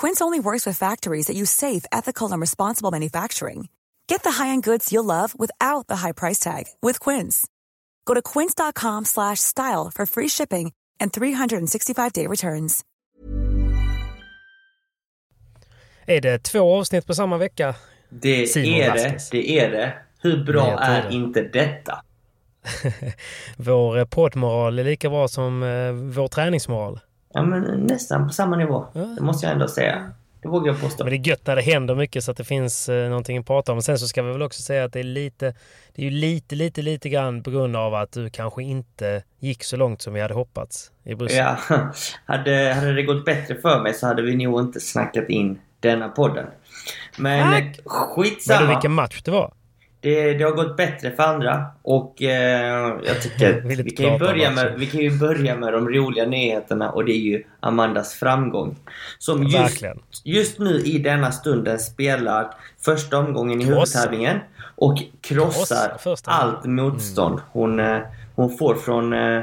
Quince only works with factories that use safe, ethical, and responsible manufacturing. Get the high-end goods you'll love without the high price tag with Quince. Go to quince.com slash style for free shipping and 365-day returns. Är det två avsnitt på samma vecka? Det Simon är det. Vasquez. Det är det. Hur bra är det. inte detta? Vår poddmoral är lika bra som eh, vår träningsmoral. Ja, men nästan på samma nivå. Det måste jag ändå säga. Det vågar jag påstå. Men det är gött när det händer mycket så att det finns eh, någonting att prata om. Sen så ska vi väl också säga att det är lite, det är ju lite, lite, lite grann på grund av att du kanske inte gick så långt som vi hade hoppats i Bryssel. Ja, hade, hade det gått bättre för mig så hade vi nog inte snackat in denna podden. Men Tack. eh, Men skitsamma. du, vilken match det var. Det, det har gått bättre för andra och eh, jag tycker vi kan, börja med, vi kan ju börja med de roliga nyheterna och det är ju Amandas framgång. Som just, Verkligen. just nu i denna stunden spelar första omgången i huvudtävlingen och krossar första. allt motstånd. Hon, eh, hon får från eh,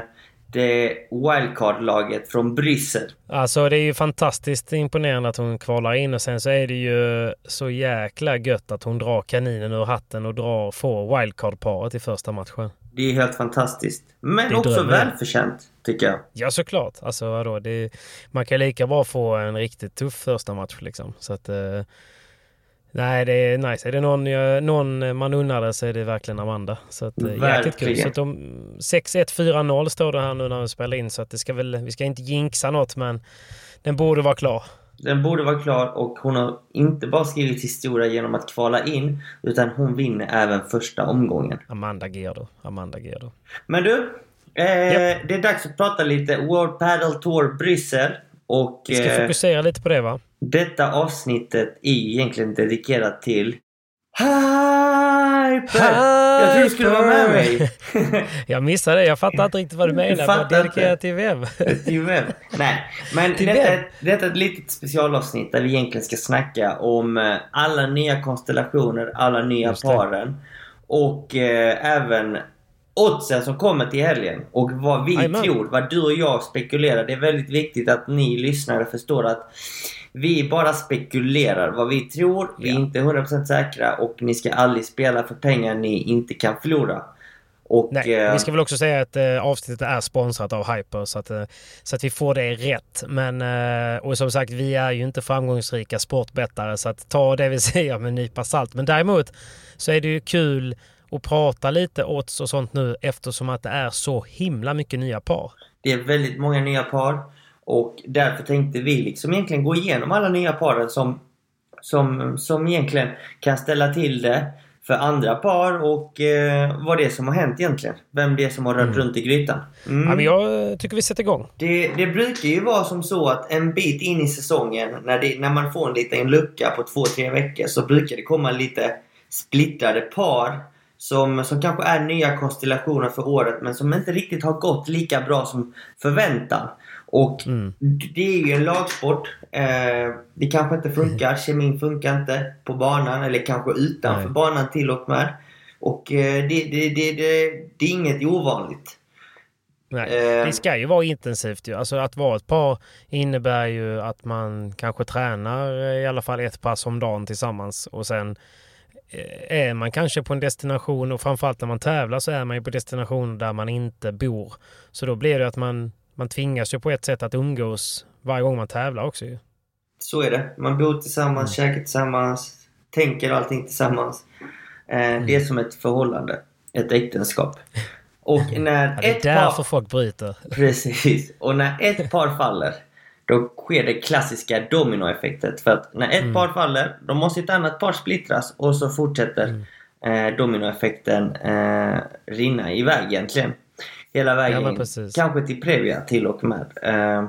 det wildcard-laget från Bryssel. Alltså det är ju fantastiskt imponerande att hon kvalar in och sen så är det ju så jäkla gött att hon drar kaninen ur hatten och drar, får wildcard-paret i första matchen. Det är helt fantastiskt. Men Det också välförtjänt, tycker jag. Ja såklart. Alltså vadå, det, man kan lika bra få en riktigt tuff första match liksom. Så att... Nej det är nice. Är det någon, jag- någon man unnar det så är det verkligen Amanda. Så att, eh, jäkligt kul. Verkligen. Så att de, 6-1, 4-0 står det här nu när vi spelar in så att det ska väl, vi ska inte jinxa något men den borde vara klar. Den borde vara klar och hon har inte bara skrivit historia genom att kvala in utan hon vinner även första omgången. Amanda Gerdo. Amanda Gerdo. Men du, eh, Japp. det är dags att prata lite World Padel Tour Bryssel. Och Vi ska eh, fokusera lite på det va? Detta avsnittet är ju egentligen dedikerat till Hyper! Jag trodde du skulle vara med mig. jag missade det. Jag fattar inte riktigt vad du menar. Vad dedikerat till vem? Till vem? Nej, men Till detta, detta är ett litet specialavsnitt där vi egentligen ska snacka om eh, alla nya konstellationer, alla nya Just det. paren. Och eh, även oddsen som kommer till helgen. Och vad vi Jajamän. tror, vad du och jag spekulerar. Det är väldigt viktigt att ni lyssnare förstår att vi bara spekulerar vad vi tror. Vi är inte 100% säkra och ni ska aldrig spela för pengar ni inte kan förlora. Och, Nej, eh, vi ska väl också säga att eh, avsnittet är sponsrat av Hyper så att, eh, så att vi får det rätt. Men, eh, och som sagt, vi är ju inte framgångsrika sportbettare så att ta det vi säger med en nypa salt. Men däremot så är det ju kul att prata lite odds och sånt nu eftersom att det är så himla mycket nya par. Det är väldigt många nya par och därför tänkte vi liksom egentligen gå igenom alla nya paren som, som, som egentligen kan ställa till det för andra par och eh, vad det är som har hänt egentligen. Vem det är som har rört Mm. runt i grytan. Mm. Ja, men jag tycker vi sätter igång. Det, det brukar ju vara som så att en bit in i säsongen när, det, när man får en liten lucka på två, tre veckor så brukar det komma lite splittrade par som, som kanske är nya konstellationer för året men som inte riktigt har gått lika bra som förväntan. Och mm. det är ju en lagsport. Eh, det kanske inte funkar. Kemin funkar inte på banan eller kanske utanför Nej. banan till och med. Och eh, det, det, det, det, är inget ovanligt. Nej, eh. det ska ju vara intensivt ju. Alltså att vara ett par innebär ju att man kanske tränar i alla fall ett pass om dagen tillsammans och sen eh, är man kanske på en destination och framförallt när man tävlar så är man ju på destination där man inte bor. Så då blir det att man, man tvingas ju på ett sätt att umgås varje gång man tävlar också ju. Så är det. Man bor tillsammans, mm. käkar tillsammans, tänker allting tillsammans. Eh, mm. Det är som ett förhållande, ett äktenskap. Och när ja, det är ett därför par... folk bryter. Precis. Och när ett par faller, då sker det klassiska dominoeffektet. För att när ett mm. par faller, då måste ett annat par splittras och så fortsätter mm. eh, dominoeffekten eh, rinna iväg egentligen. Hela vägen, ja, kanske till Previa till och med. Eh,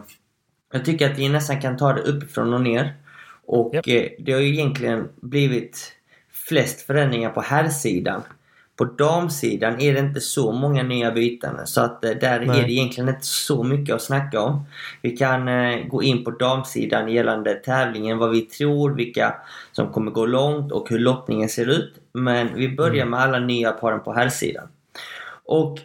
jag tycker att vi nästan kan ta det uppifrån och ner. Och yep. eh, det har ju egentligen blivit flest förändringar på herrsidan. På damsidan är det inte så många nya byten så att eh, där Nej. är det egentligen inte så mycket att snacka om. Vi kan eh, gå in på damsidan gällande tävlingen, vad vi tror, vilka som kommer gå långt och hur lottningen ser ut. Men vi börjar mm. med alla nya paren på herrsidan. Och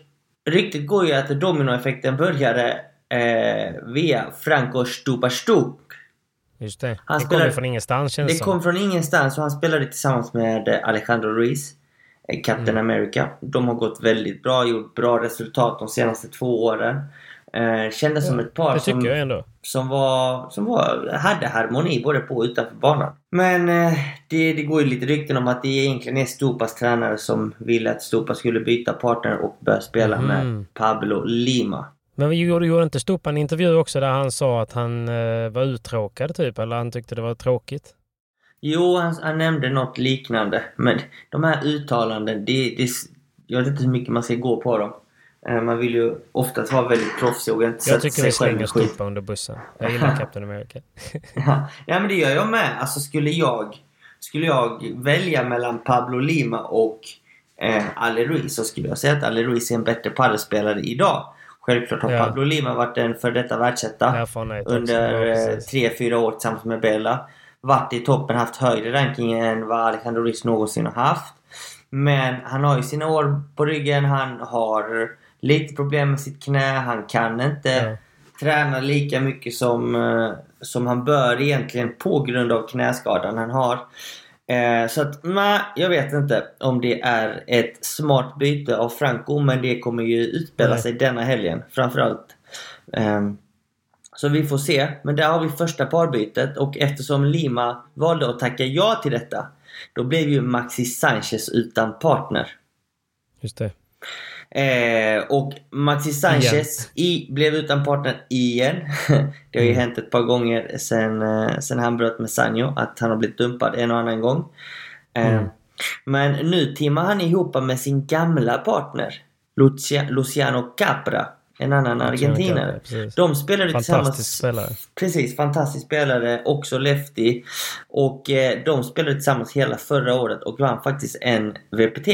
ryktet går ju att dominoeffekten började eh, via Franco Stupastuk. Just det. Han det kom från ingenstans känns Det kom från ingenstans och han spelade tillsammans med Alejandro Ruiz. Captain mm. America. De har gått väldigt bra, gjort bra resultat de senaste två åren. Eh, kändes ja, som ett par som, som, var, som var, hade harmoni både på och utanför banan. Men eh, det, det går ju lite rykten om att det egentligen är Stupas tränare som ville att Stupa skulle byta partner och börja spela mm. med Pablo Lima. Men gjorde, gjorde inte Stupa en intervju också där han sa att han eh, var uttråkad typ? Eller han tyckte det var tråkigt? Jo, han, han nämnde något liknande. Men de här uttalanden, det, det, jag vet inte hur mycket man ska gå på dem. Eh, man vill ju oftast vara väldigt proffsig och inte Jag tycker vi slänger Stupa under bussen. Jag gillar Captain America. ja. ja, men det gör jag med. Alltså skulle jag, skulle jag välja mellan Pablo Lima och eh, Ale Ruiz så skulle jag säga att Ale Ruiz är en bättre padelspelare idag. Självklart har ja. Pablo Lima varit en för detta världsetta under ja, 3-4 år tillsammans med Bella varit i toppen, haft högre ranking än vad Alejandro Riz någonsin har haft. Men han har ju sina år på ryggen, han har lite problem med sitt knä, han kan inte ja. träna lika mycket som, eh, som han bör egentligen på grund av knäskadan han har. Eh, så att nej, jag vet inte om det är ett smart byte av Franco men det kommer ju utspela sig denna helgen framförallt. Um, så vi får se. Men där har vi första parbytet och eftersom Lima valde att tacka ja till detta då blev ju Maxi Sanchez utan partner. Just det. Eh, och Maxi Sanchez i, blev utan partner igen. det har ju mm. hänt ett par gånger sen, eh, sen han bröt med Sanjo att han har blivit dumpad en och annan gång. Eh, mm. Men nu timmar han ihop med sin gamla partner Luciano Capra. En annan argentinare. De spelade tillsammans... spelare. Precis, fantastisk spelare. Också lefty. Och eh, de spelade tillsammans hela förra året och vann faktiskt en VPT.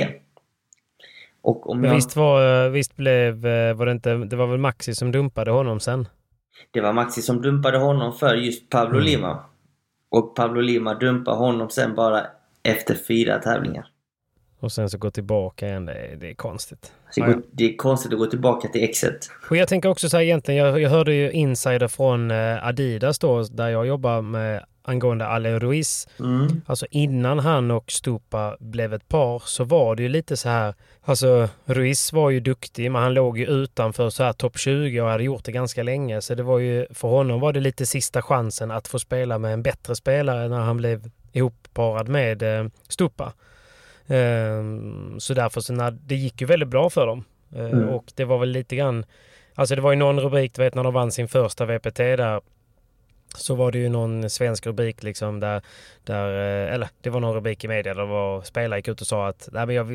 Och om jag... visst, var, eh, visst blev... Eh, var det inte... Det var väl Maxi som dumpade honom sen? Det var Maxi som dumpade honom för just Pablo mm. Lima. Och Pablo Lima dumpade honom sen bara efter fyra tävlingar. Och sen så gå tillbaka igen, det är, det är konstigt. Det, går, det är konstigt att gå tillbaka till exet. Och jag tänker också så här egentligen, jag, jag hörde ju insider från eh, Adidas då, där jag jobbar med angående Ale Ruiz. Mm. Alltså innan han och Stupa blev ett par så var det ju lite så här. Alltså Ruiz var ju duktig men han låg ju utanför så här topp 20 och hade gjort det ganska länge. Så det var ju, för honom var det lite sista chansen att få spela med en bättre spelare när han blev ihopparad med eh, Stupa. Ehm, så därför så när, det gick ju väldigt bra för dem. Ehm, mm. Och det var väl lite grann, alltså det var ju någon rubrik, du vet när de vann sin första VPT där så var det ju någon svensk rubrik liksom där, där eh, eller det var någon rubrik i media där var spelare gick ut och sa att Nej, men jag,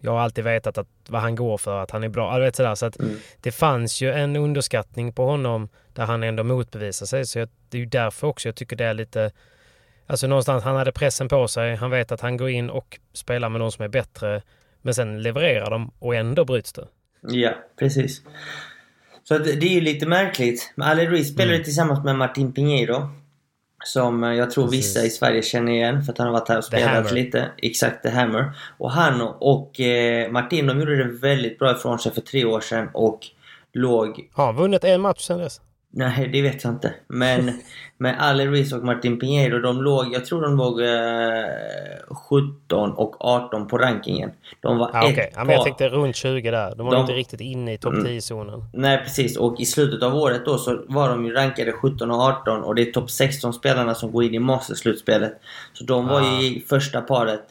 jag har alltid vetat att vad han går för, att han är bra. vet, sådär. Så att mm. det fanns ju en underskattning på honom där han ändå motbevisar sig. Så jag, det är ju därför också jag tycker det är lite Alltså någonstans, han hade pressen på sig. Han vet att han går in och spelar med någon som är bättre. Men sen levererar de och ändå bryts det. Ja, precis. Så det, är ju lite märkligt. Men Ale Ruiz spelade Mm. tillsammans med Martin Pinheiro. Som eh, jag tror vissa Precis. i Sverige känner igen för att han har varit här och spelat lite. Exakt, The Hammer. Och han och eh, Martin de gjorde det väldigt bra ifrån sig för tre år sedan och låg Har han vunnit en match sen dess? Nej, det vet jag inte. Men med Ale Ruiz och Martin Pinheiro, de låg, jag tror de låg eh, 17 och 18 på rankingen. De var Ja, ett okej. Ja, men jag par- tänkte runt 20 där. De var De- inte riktigt inne i topp Mm. 10-zonen. Nej, precis. Och i slutet av året då så var de ju rankade 17 och 18 och det är topp 16 spelarna som går in i Masters-slutspelet. Så de var Ah. ju i första paret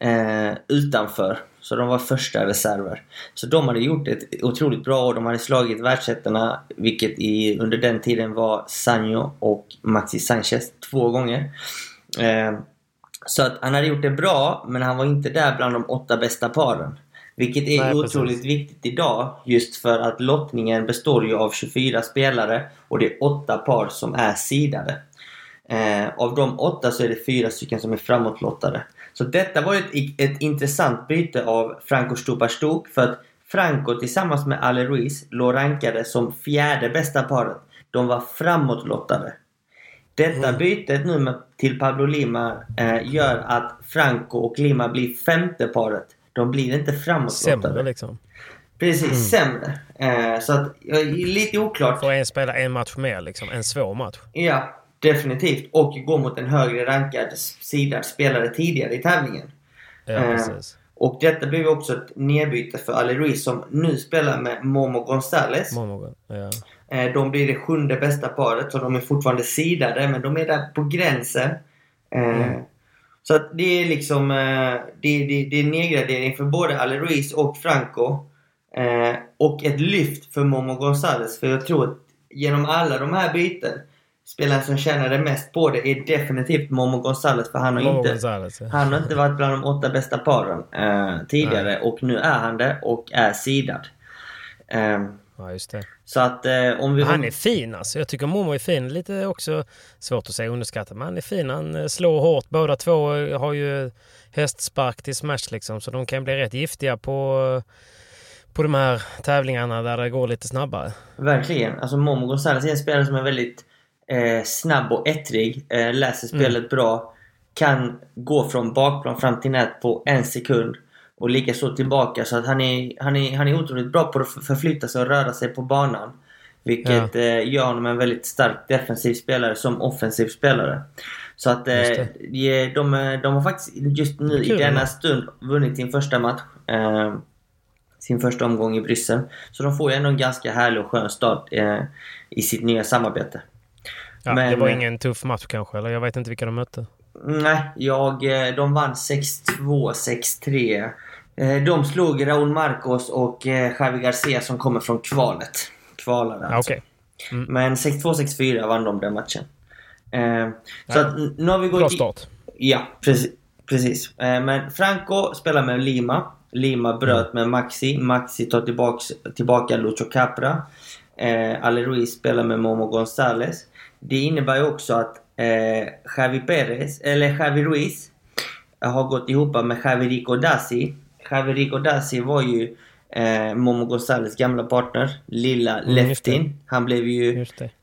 eh, utanför. Så de var första reserver. Så de hade gjort ett otroligt bra år. De hade slagit världsettorna, vilket i, under den tiden var Sanjo och Maxi Sanchez två gånger. Eh, så att han hade gjort det bra, men han var inte där bland de åtta bästa paren. Vilket är Nej, otroligt precis. viktigt idag, just för att lottningen består ju av 24 spelare och det är åtta par som är sidade. Eh, av de åtta så är det fyra stycken som är framåtlottade. Så detta var ett, ett intressant byte av Franco Stupar-Stuk för att Franco tillsammans med Ale Ruiz låg rankade som fjärde bästa paret. De var framåtlottade. Detta Mm. bytet nu till Pablo Lima eh, gör att Franco och Lima blir femte paret. De blir inte framåtlottade. Sämre liksom. Precis, sämre. Eh, så att, lite oklart. Får en spela en match mer liksom. En svår match. Ja, definitivt. Och gå mot en högre rankad sidad spelare tidigare i tävlingen. Ja, Eh, precis. Och detta blev också ett nedbyte för Ali Ruiz som nu spelar med Momo Gonzales. Många Ja. Eh, De blir det sjunde bästa paret så de är fortfarande sidade men de är där på gränsen. Eh, Så att det är liksom det, det, det är nedgradering för både Ale Ruiz och Franco. Och ett lyft för Momo Gonzales för jag tror att genom alla de här byten Spelaren som tjänade mest på det är definitivt Momo Gonzales för han har Momo inte Gonzales, ja. han har inte varit bland de åtta bästa paren eh, tidigare och nu är han det och är sidad. Eh, Ja, just det. så att eh, om vi... Han är fin alltså. Jag tycker Momo är fin. Lite också svårt att säga underskattad, men han är fin. Han eh, slår hårt. Båda två eh, har ju hästspark till smash liksom, så de kan bli rätt giftiga på, eh, på de här tävlingarna där det går lite snabbare. Verkligen. Alltså Momo Gonzales är en spelare som är väldigt eh, snabb och ettrig. Eh, läser spelet bra. Kan gå från bakplan fram till nät på en sekund. Och likaså tillbaka. Så att han är, han, är, han är otroligt bra på att förflytta sig och röra sig på banan. Vilket eh, gör honom en väldigt stark defensiv spelare som offensiv spelare. Så att eh, Just de, de, de har faktiskt just nu i denna stund vunnit sin första match. Eh, sin första omgång i Bryssel. Så de får ju ändå en ganska härlig och skön start eh, i sitt nya samarbete. Ja, Men- det var ingen tuff match kanske, eller jag vet inte vilka de mötte. Nej, jag, eh, de vann 6-2, 6-3. Eh, De slog Raúl Marcos och eh, Javi Garcia som kommer från kvalet. Kvalare Ja, alltså. Okej. Men 6-2, 6-4 vann de den matchen. Eh, Så att nu har vi gått... Bra i- start. Ja, precis. precis. Eh, Men Franco spelar med Lima. Lima bröt med Maxi. Maxi tar tillbaks, tillbaka Lucho Capra. Eh, Ale Ruiz spelar med Momo Gonzales. Det innebär ju också att eh, Javi Perez, eller Javi Ruiz har gått ihop med Javi Rico Dassi. Javi Rico Dassi var ju eh, Momo Gonzales gamla partner. Lilla Mm. Leftin. Han blev ju.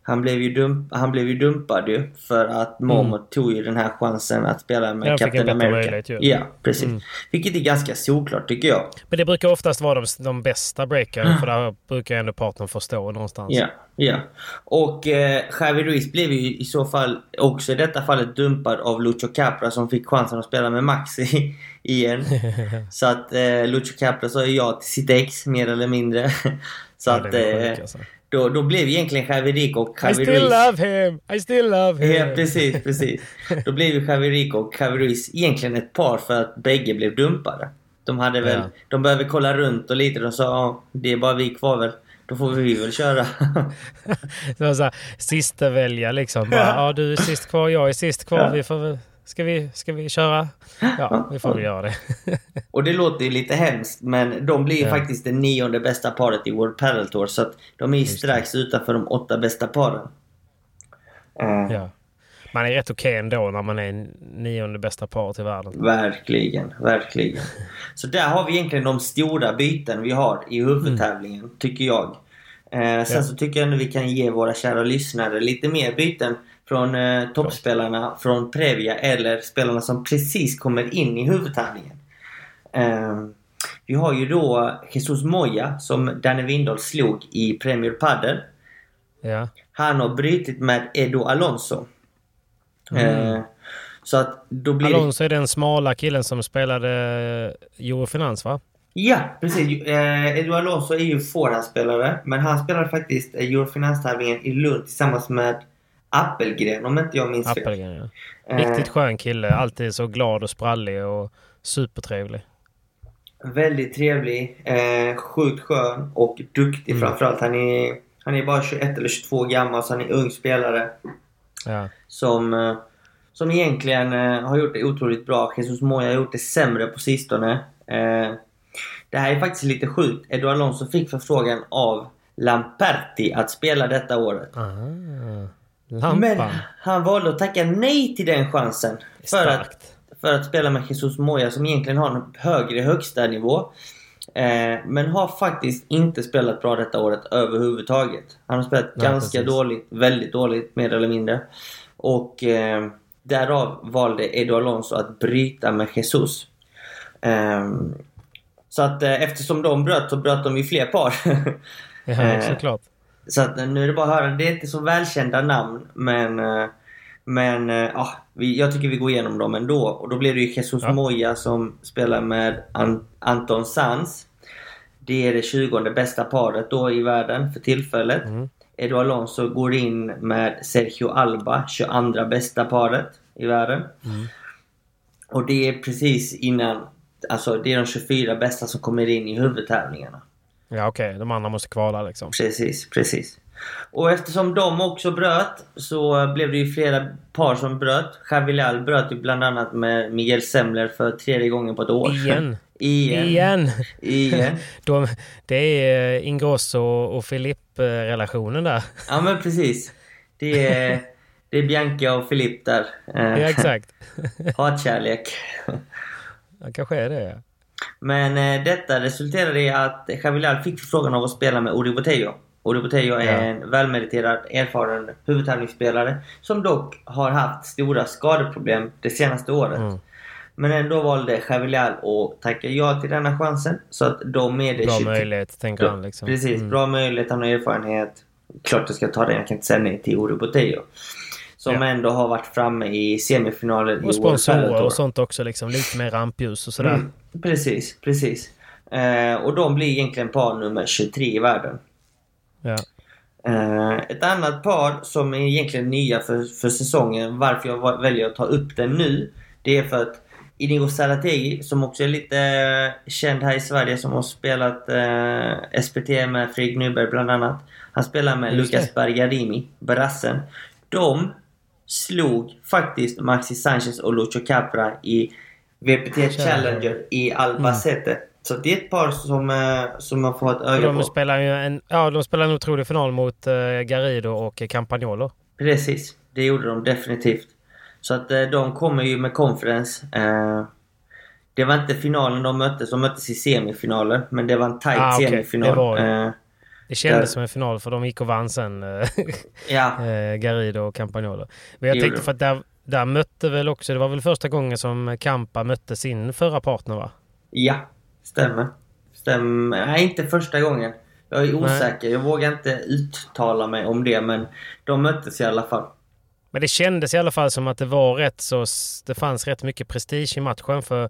Han blev ju, dump, han blev ju dumpad ju för att Momo tog ju den här chansen att spela med Ja, han fick en Captain America. möjlighet ju. Ja, precis. Mm. Vilket är ganska solklart tycker jag. Men det brukar oftast vara de, de bästa breakarna, för där brukar ändå partnern förstå någonstans. Ja, ja. Och eh, Javi Ruiz blev ju i så fall också i detta fallet dumpad av Lucho Capra som fick chansen att spela med Maxi igen. Så att eh, Lucho Capra sa ja till sitt ex mer eller mindre. Så Ja, att då, då blev egentligen Javi Rico och I Javi still love him! I still love him! Ja, precis, precis. Då blev ju Javi Rico och Javi Ruiz egentligen ett par för att bägge blev dumpade. De hade väl, Ja. de behöver kolla runt och lite. De sa ja, det är bara vi kvar väl. Då får vi väl köra. Det var så här, sista välja liksom. Bara, ja, du är sist kvar, jag är sist kvar. Ja. Vi får väl, ska, vi, ska vi köra? Ja, vi får väl göra det. och det låter ju lite hemskt men de blir ju Ja. faktiskt det nionde bästa paret i World Padel Tour. Så att de är ju strax utanför de åtta bästa paren. Eh, Ja. Man är rätt okej ändå när man är nionde bästa paret i världen. Verkligen, verkligen. Så där har vi egentligen de stora byten vi har i huvudtävlingen, tycker jag. Eh, sen Ja. så tycker jag nu vi kan ge våra kära lyssnare lite mer byten från eh, toppspelarna från Previa eller spelarna som precis kommer in i huvudtävlingen. Eh, vi har ju då Jesus Moya som Danny Windahl slog i Premier Padel. Ja. Han har brutit med Edo Alonso. Eh, så att då blir. Alonso är den smala killen som spelade eh, Eurofinans va? Ja, precis. Eh, Edo Alonso är ju forehandspelare. Men han spelade faktiskt eh, Eurofinanstävlingen i Lund tillsammans med Appelgren om inte jag minns fel. Appelgren ja. Eh, Riktigt skön kille. Alltid så glad och sprallig och supertrevlig. Väldigt trevlig. Eh, sjukt skön och duktig Mm. framförallt. Han är, han är bara 21 eller 22 gammal så han är ung spelare. Ja. Som, eh, som egentligen eh, har gjort det otroligt bra. Jesus Moya har gjort det sämre på sistone. Eh, det här är faktiskt lite sjukt. Edo Alonso fick förfrågan av Lamperti att spela detta året. Ah. Lampan. Men han valde att tacka nej till den chansen. För att, för att spela med Jesus Moya som egentligen har en högre högsta nivå. Eh, men har faktiskt inte spelat bra detta året överhuvudtaget. Han har spelat Nej, ganska precis. dåligt, väldigt dåligt mer eller mindre. Och eh, därav valde Edo Alonso att bryta med Jesus. Ehm, så att eh, eftersom de bröt så bröt de ju fler par. Ja, Eh, såklart. Så att eh, nu är det bara att höra. Det är inte så välkända namn men eh, men eh, ja, vi, jag tycker vi går igenom dem ändå. Och då blir det ju Jesus Ja. Moya som spelar med An- Anton Sanz. Det är det 20 bästa paret då i världen för tillfället. Mm. Edo Alonso går in med Sergio Alba, 22 bästa paret i världen. Mm. Och det är precis innan, alltså det är de 24 bästa som kommer in i huvudtävlingarna. Ja okej, de andra måste kvala liksom. Precis, precis. Och eftersom de också bröt så blev det ju flera par som bröt. Javilal bröt ju bland annat med Miguel Semler för tredje gången på ett år. Igen. Igen. Igen. Igen. De, det är eh, Ingrosso och Filip-relationen där. Ja men precis. Det är, det är Bianca och Filip där. Ja exakt. hatkärlek. Ja, kanske är det ja. Men eh, detta resulterade i att Javilal fick frågan av att spela med Uri Botello. Uri Botello är Ja. en välmeriterad, erfaren huvudtävlingsspelare som dock har haft stora skadeproblem det senaste året. Mm. Men ändå valde Javilal att tacka ja till denna chansen. Så att de det Bra 23 möjlighet tänker han liksom. Precis, Mm. bra möjlighet. Han har erfarenhet. Klart jag ska ta den, jag kan inte säga nej till Uri Botello. Som Ja. ändå har varit framme i semifinaler i Och World sponsorer Padel Tour. och sånt också liksom. Lite mer rampljus och sådär. Mm, precis, precis. Eh, och de blir egentligen par nummer 23 i världen. Ja. Eh, ett annat par som är egentligen nya för, för säsongen, varför jag väljer att ta upp den nu, det är för att Inigo Sarategi, som också är lite eh, känd här i Sverige, som har spelat eh, SPT med Fredrik Nyberg bland annat. Han spelar med Just Lucas det. Bergarimi, brassen. De slog faktiskt Maxi Sanchez och Lucho Capra i VPT Challenger. I Albacete. Så det är ett par som, eh, som man får ett öga De på. spelar ju en, ja, de spelar en otrolig final mot uh, Garrido och Campagnolo. Precis, det gjorde de definitivt. Så att eh, de kommer ju med conference. Eh, det var inte finalen de möttes, de möttes i semifinaler. Men det var en tight Ah, okej. semifinal. Det var det. Eh, Det kändes Där- som en final för de gick och vann sen. eh, ja, eh, Garrido och Campagnolo. Men jag Det tänkte för att där, där mötte väl också, det var väl första gången som Campa mötte sin förra partner va? ja, stämmer. Stämmer. Nej, inte första gången. Jag är osäker, jag vågar inte uttala mig om det men de möttes i alla fall. Men det kändes i alla fall som att det var rätt så, det fanns rätt mycket prestige i matchen för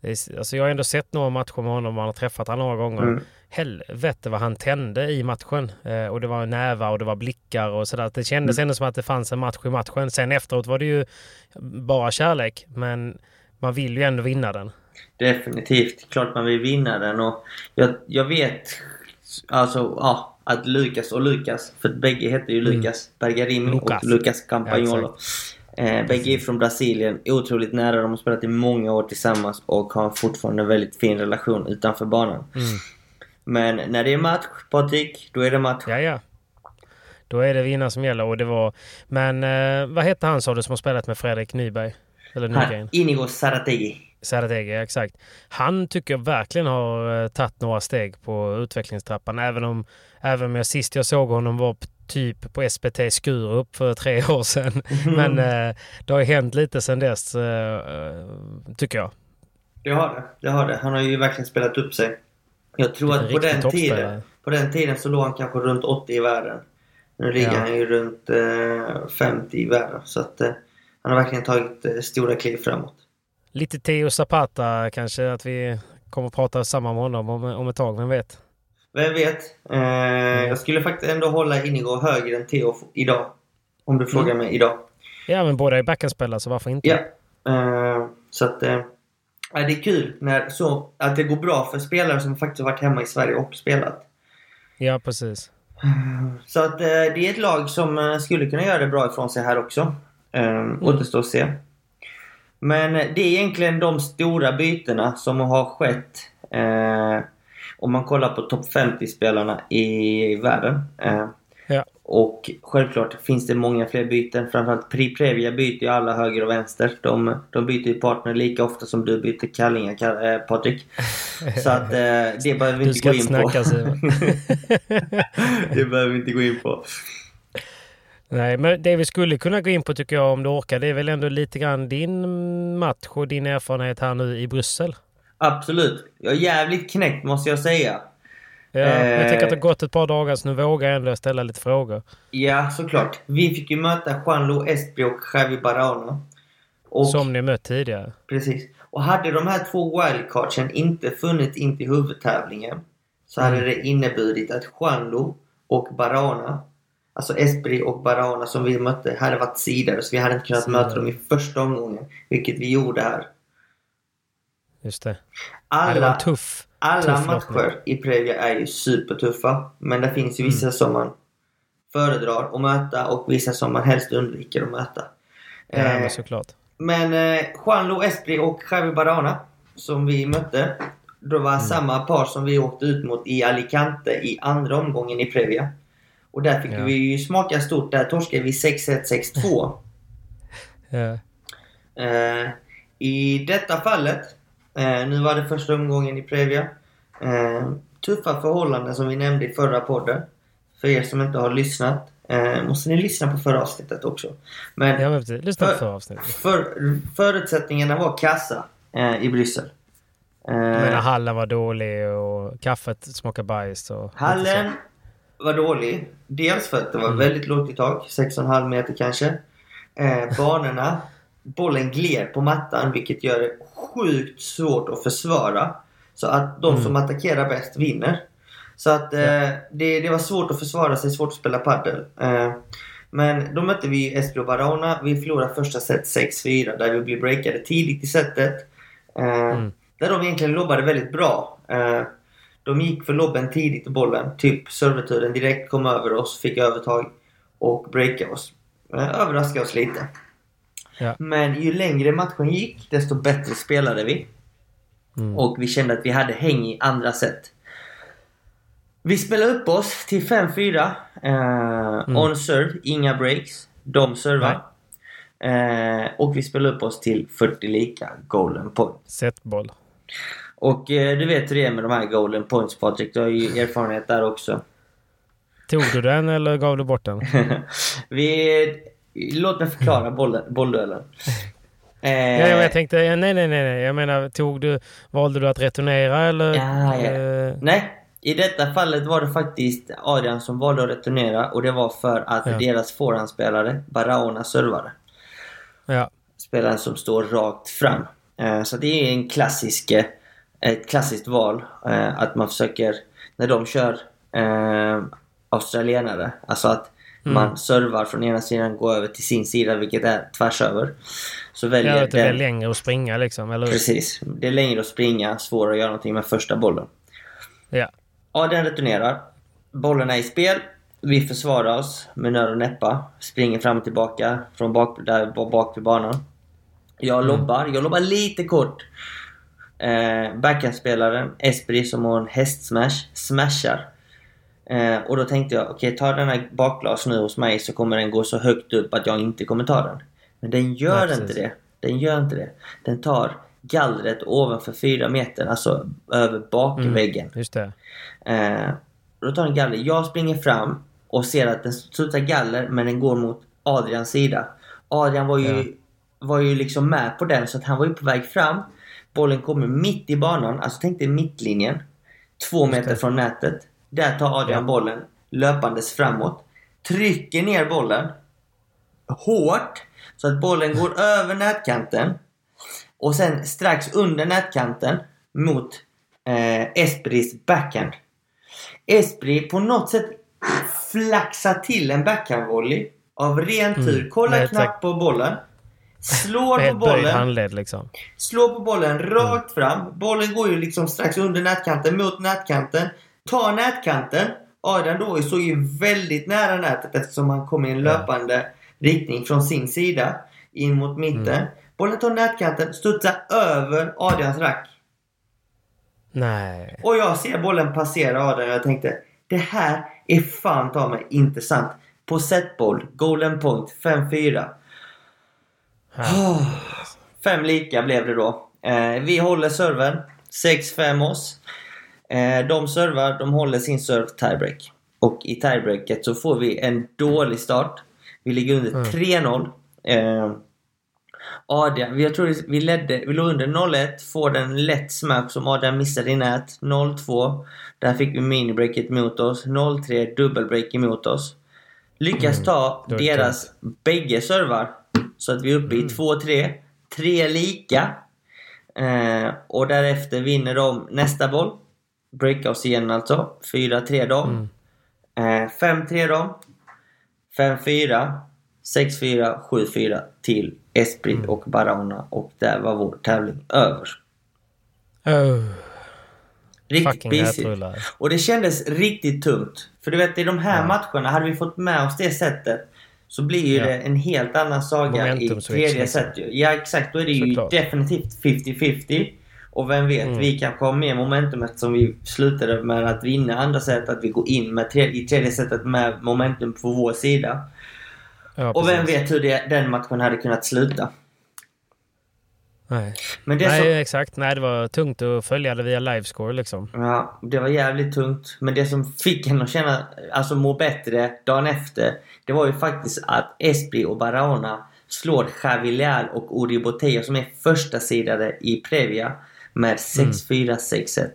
är- Alltså jag har ändå sett några matcher med honom och man har träffat honom några gånger. Mm. Helvete vad han tände i matchen. Eh, och det var nävar och det var blickar och sådär. Det kändes Mm. ändå som att det fanns en match i matchen. Sen efteråt var det ju bara kärlek. Men man vill ju ändå vinna den. Definitivt. Klart man vill vinna den och jag, jag vet alltså ja, att Lukas och Lukas, för bägge heter ju Lukas Bergarimi Lucas. och Lucas Campagnolo. Ja, eh, bägge är från Brasilien, otroligt nära. De har spelat i många år tillsammans och har fortfarande en väldigt fin relation utanför banan. Mm. Men när det är match, Patrik, då är det match. Ja, ja. Då är det vinna som gäller och det var... Men eh, vad hette han sa du som har spelat med Fredrik Nyberg? Eller Nygren? Inigo Sarategi. Sarategi, exakt. Han tycker jag verkligen har uh, tagit några steg på utvecklingstrappan. Även om, även om jag sist jag såg honom var typ på SPT Skurup för tre år sedan. Mm. Men uh, det har hänt lite sedan dess, uh, tycker jag. Det har det. det har det. Han har ju verkligen spelat upp sig. Jag tror att på den, tiden, på den tiden så låg han kanske runt 80 i världen. Nu ligger ja. han ju runt eh, 50 i världen. Så att eh, han har verkligen tagit eh, stora kliv framåt. Lite Teo Zapata kanske, att vi kommer att prata samma med honom om, om ett tag, vem vet? Vem vet? Eh. Jag skulle faktiskt ändå hålla Inigo högre än Theo idag. Om du frågar mm. mig idag. Ja, men båda är backhandspelare, så varför inte? Ja. Eh, så att... Eh, det är kul när så, att det går bra för spelare som faktiskt varit hemma i Sverige och spelat. Ja, precis. Så att eh, det är ett lag som eh, skulle kunna göra det bra ifrån sig här också. Mm. Återstår att se. Men det är egentligen de stora bytena som har skett. Eh, om man kollar på topp 50-spelarna i världen. Eh, ja. Och självklart finns det många fler byten. Framförallt Pri Previa byter ju alla höger och vänster. De, de byter ju partner lika ofta som du byter kallingar, äh, Patrik. Så att äh, det behöver vi inte gå in på. det behöver vi inte gå in på. Nej, men det vi skulle kunna gå in på tycker jag om du orkar, det är väl ändå lite grann din match och din erfarenhet här nu i Bryssel? Absolut. Jag är jävligt knäckt måste jag säga. Ja, eh, jag tänker att det har gått ett par dagar så nu vågar jag ändå ställa lite frågor. Ja, såklart. Vi fick ju möta Juanlo Espri och Javi Barahona. Och, Som ni mött tidigare. Precis. Och hade de här två wildcardsen inte funnits in till huvudtävlingen så hade mm. det inneburit att Juanlo och Barahona Alltså Espri och Barahona som vi mötte hade varit sidor så vi hade inte kunnat sidor. möta dem i första omgången. Vilket vi gjorde här. Just det. Alla, det tuff alla matcher i Previa är ju supertuffa. Men det finns ju vissa mm. som man föredrar att möta och vissa som man helst undviker att möta. Ja, eh, men såklart. Men eh, Juanlo Espri och Javi Barahona som vi mötte. Det var mm. samma par som vi åkte ut mot i Alicante i andra omgången i Previa. Och där fick ja. vi ju smaka stort. Där torskade vi 6-1, 6-2. ja. Eh, I detta fallet Eh, nu var det första omgången i Previa. Eh, tuffa förhållanden som vi nämnde i förra podden. För er som inte har lyssnat eh, måste ni lyssna på förra avsnittet också. Men, ja, men lyssna på förra avsnittet. För, förutsättningarna var kassa eh, i Bryssel. Du menar eh, hallen var dålig och kaffet smakade bajs? Och hallen var dålig. Dels för att det var mm. väldigt lågt i tak, 6,5 meter kanske. Eh, banorna bollen gled på mattan vilket gör det sjukt svårt att försvara. Så att de mm. som attackerar bäst vinner. Så att eh, det, det var svårt att försvara sig, svårt att spela padel. Eh, men då mötte vi Espio Barona. Vi förlorade första set 6-4 där vi blev breakade tidigt i setet. Eh, mm. Där de egentligen lobbade väldigt bra. Eh, de gick för lobben tidigt i bollen. Typ serverturen direkt kom över oss, fick övertag och breakade oss. Eh, överraskade oss lite. Ja. Men ju längre matchen gick, desto bättre spelade vi. Mm. Och vi kände att vi hade häng i andra set. Vi spelade upp oss till 5-4. Eh, mm. On serve, inga breaks. De servar. Eh, och vi spelade upp oss till 40 lika golden point. Setboll. Och eh, du vet hur det är med de här golden points Patrik. Du har ju erfarenhet där också. Tog du den eller gav du bort den? vi, Låt mig förklara bollduellen. Eh, ja, jag tänkte, nej, nej, nej, nej. Jag menar, tog du, valde du att returnera eller? Ja, ja. Eh... Nej, i detta fallet var det faktiskt Adrian som valde att returnera och det var för att ja. deras forehandspelare, Barahona, servade. Ja. Spelaren som står rakt fram. Eh, så det är en klassisk, eh, ett klassiskt val. Eh, att man försöker, när de kör eh, australienare, alltså att Mm. Man servar från ena sidan, går över till sin sida, vilket är tvärs över. Så väljer ja, det är längre att springa liksom, eller Precis. Det är längre att springa, svårare att göra någonting med första bollen. Ja. Ja, den returnerar. Bollen är i spel. Vi försvarar oss med nöd och näppa. Springer fram och tillbaka från bak, där, bak vid banan. Jag mm. lobbar. Jag lobbar lite kort. Eh, Backhandspelaren Espri som har en hästsmash smashar Eh, och då tänkte jag, okej okay, ta den här bakglas nu hos mig så kommer den gå så högt upp att jag inte kommer ta den. Men den gör Nej, inte det. Den gör inte det. Den tar gallret ovanför 4 meter, alltså över bakväggen. Just det. Eh, då tar den galler. Jag springer fram och ser att den studsar galler men den går mot Adrians sida. Adrian var ju, var ju liksom med på den så att han var ju på väg fram. Bollen kommer mitt i banan, alltså tänk dig mittlinjen. Två meter från nätet. Där tar Adrian Ja. bollen löpandes framåt. Trycker ner bollen hårt så att bollen går över nätkanten. Och sen strax under nätkanten mot eh, Espris backhand. Espri på något sätt flaxar till en backhandvolley av ren tur. Mm, Kollar knappt på bollen. Slår på bollen. handled liksom. Slår på bollen rakt fram. Bollen går ju liksom strax under nätkanten mot nätkanten. Tar nätkanten. Adrian då såg ju väldigt nära nätet eftersom han kom i en löpande riktning från sin sida in mot mitten. Bollen tar nätkanten, studsar över Adrians rack. Nej. Och jag ser bollen passera Adrian och jag tänkte det här är fan ta mig inte sant. På setboll, golden point, 5-4. Fem lika blev det då. Eh, vi håller serven. 6-5 oss. Eh, de servar, de håller sin serve tiebreak. Och i tiebreaket så får vi en dålig start. Vi ligger under 3-0. Eh, Adrian, jag tror vi ledde, vi låg under 0-1, får den lätt smack som Adrian missade i nät. 0-2. Där fick vi minibreaket mot oss. 0-3 dubbelbreak emot oss. Lyckas ta det var deras bägge servar. Så att vi är uppe i 2-3. Tre lika. Eh, och därefter vinner de nästa boll. Breakar oss igen alltså. 4-3 dem. Eh, 5-3 dem. 5-4. 6-4. 7-4 till Esprit och Barahona. Och där var vår tävling över. Oh, Riktigt nätrullar. Och det kändes riktigt tungt. För du vet i de här matcherna, hade vi fått med oss det sättet så blir ju Ja. det en helt annan saga i Momentum switch, tredje set ju. Ja exakt, då är det ju Såklart. definitivt 50-50. Och vem vet, Mm. vi kanske har mer momentum eftersom vi slutade med att vinna andra set, att vi går in med tre, i tredje setet med momentum på vår sida. Ja, Och vem vet hur det, den matchen hade kunnat sluta. Nej, Men det Nej som, exakt. Nej, det var tungt att följa det via livescore liksom. Ja, det var jävligt tungt. Men det som fick henne att känna, alltså må bättre dagen efter, det var ju faktiskt att Espri och Barahona slår Javi Leal och Uri Botello som är första sidade i Previa med 6-4, 6-1.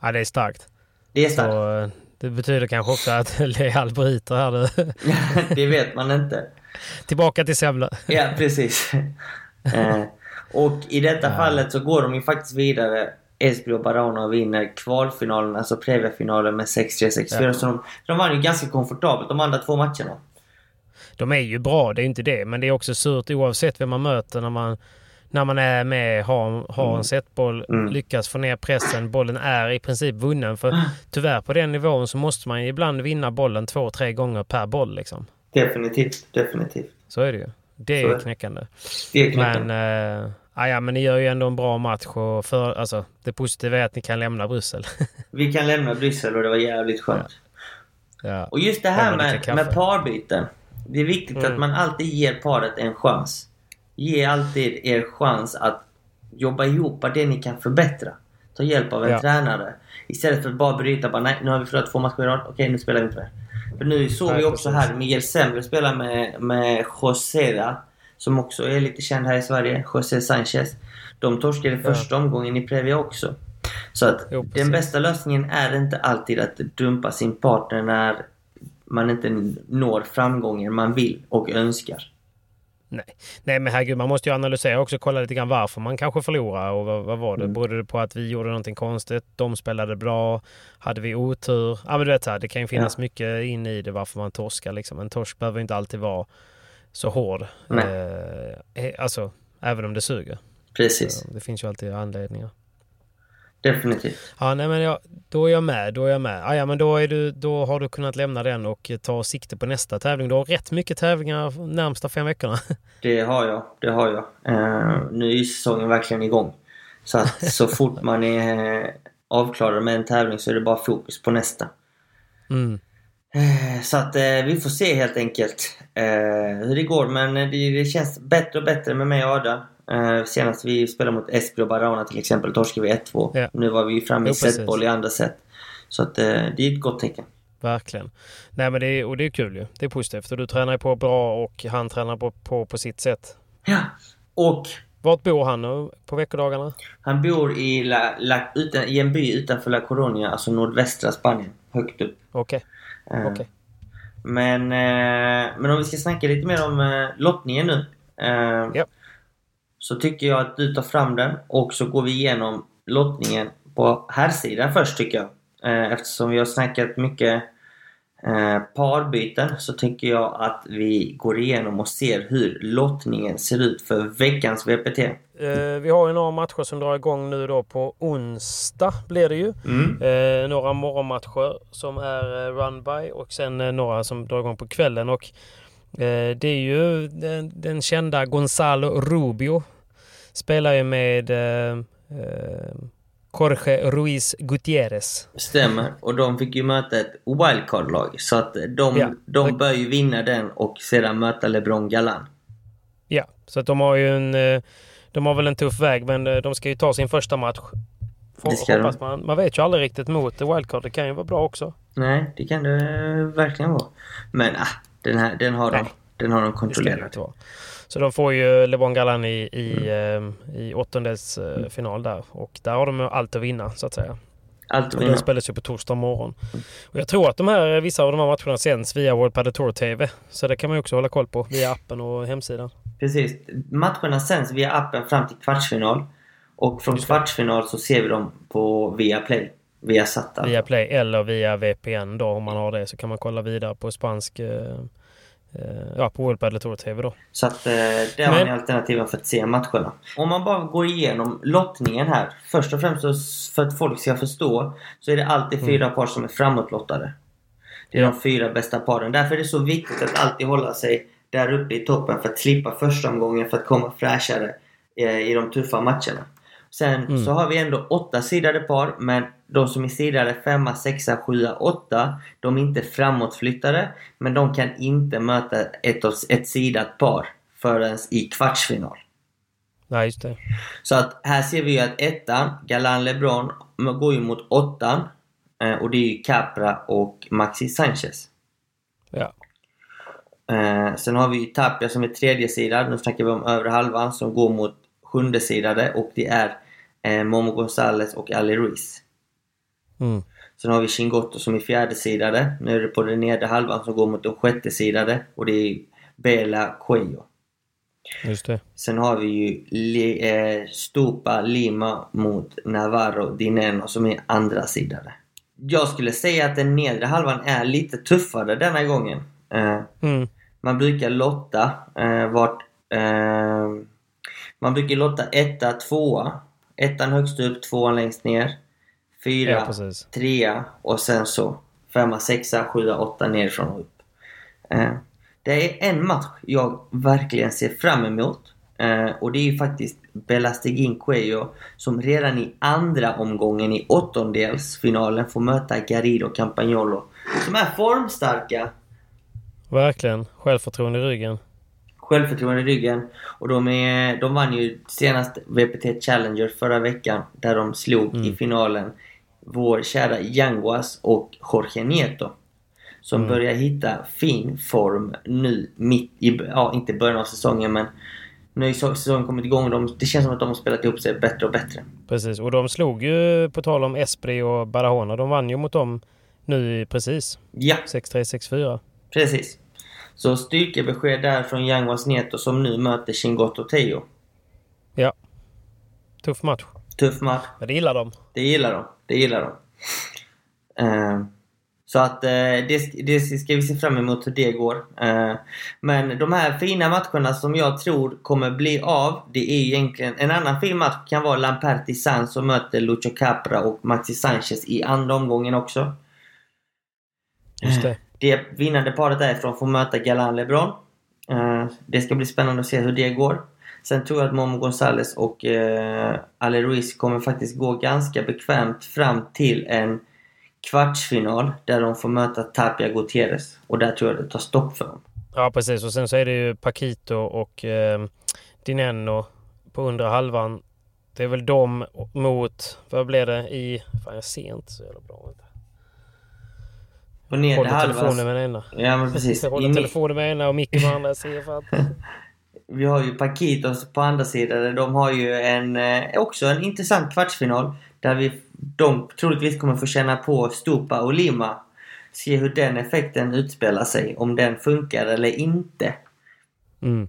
Ja, det är starkt. Det är starkt. Så, eh, det betyder kanske också att Leal bryter här nu. det vet man inte. Tillbaka till Semla. Ja, precis. eh, och i detta fallet så går de ju faktiskt vidare. Esbjörn och Barahona och vinner kvalfinalen, alltså Previa-finalen med 6-3, 6-4. Ja. Så de, de vann ju ganska komfortabelt de andra två matcherna. De är ju bra, det är inte det. Men det är också surt oavsett vem man möter när man, när man är med, har, har en setboll, Mm. lyckas få ner pressen. Bollen är i princip vunnen. För tyvärr på den nivån så måste man ibland vinna bollen två, tre gånger per boll. Liksom. Definitivt, definitivt. Så är det ju. Det är är knäckande. Det är. Men, eh, ah, ja, men ni gör ju ändå en bra match. Och för, alltså, det positiva är att ni kan lämna Bryssel. Vi kan lämna Bryssel och det var jävligt skönt. ja. Och just det här med, med parbyten. Det är viktigt Mm. att man alltid ger paret en chans. Ge alltid er chans att jobba ihop det ni kan förbättra. Ta hjälp av en Ja. tränare. Istället för att bara bryta bara nej, nu har vi förlorat två matcher i rad. Okej, nu spelar vi inte mer. För nu såg Nej, vi också precis. här Miguel Sembre spela med, med Josera. Som också är lite känd här i Sverige. José Sanchez. De torskade Ja. första omgången i Previa också. Så att Jo, den bästa lösningen är inte alltid att dumpa sin partner när man inte når framgången man vill och önskar. Nej. Nej, men herregud, man måste ju analysera också. Kolla lite grann varför man kanske förlorar och vad, vad var det? Mm. Berodde det på att vi gjorde någonting konstigt? De spelade bra? Hade vi otur? Ja, men du vet, så här, det kan ju finnas mycket in i det varför man torskar. Liksom. En torsk behöver inte alltid vara så hård. Nej. Eh, alltså, även om det suger. Precis. Så Det finns ju alltid anledningar. Definitivt. Ja, nej, men jag, då är jag med. Då är jag med. Ah, ja, men då, är du, då har du kunnat lämna den och ta sikte på nästa tävling. Du har rätt mycket tävlingar närmsta fem veckorna. Det har jag. Det har jag. Eh, nu är säsongen verkligen igång. Så att så fort man är eh, avklarad med en tävling så är det bara fokus på nästa. Mm. Eh, Så att eh, vi får se helt enkelt eh, hur det går. Men eh, det, det känns bättre och bättre med mig och Ada. Eh, senast vi spelade mot Esprit och Barahona till exempel torskade vi 1-2. Ja. Nu var vi framme i setboll i andra set. Så att, eh, det är ett gott tecken. Verkligen. Nej men det är, och det är kul ju. Det är positivt. Och du tränar ju på bra och han tränar på, på, på sitt sätt. Ja. Och Vart bor han nu på veckodagarna? han bor i, La, La, utan, i en by utanför La Coruña, alltså nordvästra Spanien. Högt upp. Okej. Eh, Okej. Men, eh, men om vi ska snacka lite mer om eh, lottningen nu. Eh, Ja. Så tycker jag att du tar fram den och så går vi igenom lottningen på herrsidan först tycker jag. Eh, eftersom vi har snackat mycket eh, parbyten så tycker jag att vi går igenom och ser hur lottningen ser ut för veckans VPT. Eh, vi har ju några matcher som drar igång nu då på onsdag blir det ju. Mm. Eh, några morgonmatcher som är eh, run by och sen eh, några som drar igång på kvällen. Och det är ju den, den kända Gonzalo Rubio. Spelar ju med eh, eh, Jorge Ruiz Gutierrez. Stämmer. Och de fick ju möta ett wildcard-lag. Så att de, Ja. de bör ju vinna den och sedan möta LeBron Galan. Ja, så att de har ju en... eh, De har väl en tuff väg men eh, de ska ju ta sin första match. Det hoppas de. man. Man vet ju aldrig riktigt mot wildcard. Det kan ju vara bra också. Nej, det kan det verkligen vara. Men ah, den här den har de, Nej. den har de Det det kontrollerat. vara. Så de får ju LeBron Galan i, i, Mm. eh, i åttondels eh, final där. Och där har de allt att vinna så att säga. Allt att vinna. den spelas ju på torsdag morgon. Och jag tror att de här, vissa av de här matcherna sänds via World Padel Tour TV. Så det kan man ju också hålla koll på via appen och hemsidan. Precis. Matcherna sänds via appen fram till kvartsfinal. Och från kvartsfinal så ser vi dem på Viaplay. Via Satta. Via Play eller via VPN då om man har det så kan man kolla vidare på spansk eh, ja, på World Padel Tour TV då. Så att eh, där har ni alternativen för att se matcherna. Om man bara går igenom lottningen här. Först och främst för att folk ska förstå så är det alltid fyra par som är framåtlottade. Det är Mm. Ja. de fyra bästa paren. Därför är det så viktigt att alltid hålla sig där uppe i toppen för att slippa första omgången för att komma fräschare eh, i de tuffa matcherna. Sen Mm. så har vi ändå åtta sidade par men de som är sidade femma, sexa, sjua, åtta de är inte framåtflyttade men de kan inte möta ett, ett sidat par förrän i kvartsfinal. Nej, just det. Så att här ser vi ju att ettan, Galan LeBron, går ju mot åttan. eh, Och det är ju Capra och Maxi Sanchez. Ja. Eh, sen har vi ju Tapia som är tredje sidan. Nu snackar vi om övre halvan som går mot sjunde sidade och det är eh, Momo Gonzales och Ali Ruiz. Mm. Sen har vi Chingotto som är fjärde sidade. Nu är det på den nedre halvan som går mot den sjätte sidade och det är Bela Cuello. Just det. Sen har vi ju Li, eh, Stupa Lima mot Navarro Dineno som är andra sidare. Jag skulle säga att den nedre halvan är lite tuffare denna gången. Eh, Mm. man brukar lotta eh, vart... Eh, man brukar lotta etta, tvåa. Ettan högst upp, tvåan längst ner. Fyra, Ja, precis. trea och sen så femma, sexa, sjua, åtta nerifrån och upp. Eh, det är en match jag verkligen ser fram emot. Eh, och det är ju faktiskt Belastegin Cuello som redan i andra omgången i åttondelsfinalen får möta Garrido Campagnolo. Som är formstarka Verkligen. Självförtroende i ryggen. självförtroende i ryggen. Och de, är, de vann ju senast VPT Challenger förra veckan där de slog i finalen vår kära Yanguas och Jorge Nieto. Som börjar hitta fin form nu mitt i, ja inte början av säsongen men nu har säsongen kommit igång. De, det känns som att de har spelat ihop sig bättre och bättre. Precis. Och de slog ju, på tal om Esprit och Barahona, de vann ju mot dem nu precis. Ja, 6-3, 6-4. precis. Så styrkebesked där från Yanguas Nieto som nu möter Chingotto Teo. Ja. Tuff match. Tuff match. Men det gillar de. Det gillar de. Det gillar de. Eh, så att eh, det, det ska vi se fram emot hur det går. Eh, men de här fina matcherna som jag tror kommer bli av, det är egentligen... En annan fin match kan vara Lamperti San som möter Lucho Capra och Maxi Sanchez i andra omgången också. Just det. Det vinnande paret därifrån får möta Galan LeBron. Det ska bli spännande att se hur det går. Sen tror jag att Momo Gonzales och eh, Ale Ruiz kommer faktiskt gå ganska bekvämt fram till en kvartsfinal där de får möta Tapia Gutierrez. Och där tror jag det tar stopp för dem. Ja, precis. Och sen så är det ju Paquito och eh, Dineno på undre halvan. Det är väl de mot, vad blir det i, fan jag ser inte så jävla bra. På nedre Håller telefonen med ena. Ja men precis. Jag håller telefonen med ena och micken med andra. Ser fan. Vi har ju Paquitos på andra sidan. De har ju en, eh, också en intressant kvartsfinal. Där vi, de troligtvis kommer få känna på Stupa och Lima. Se hur den effekten utspelar sig. Om den funkar eller inte. Mm.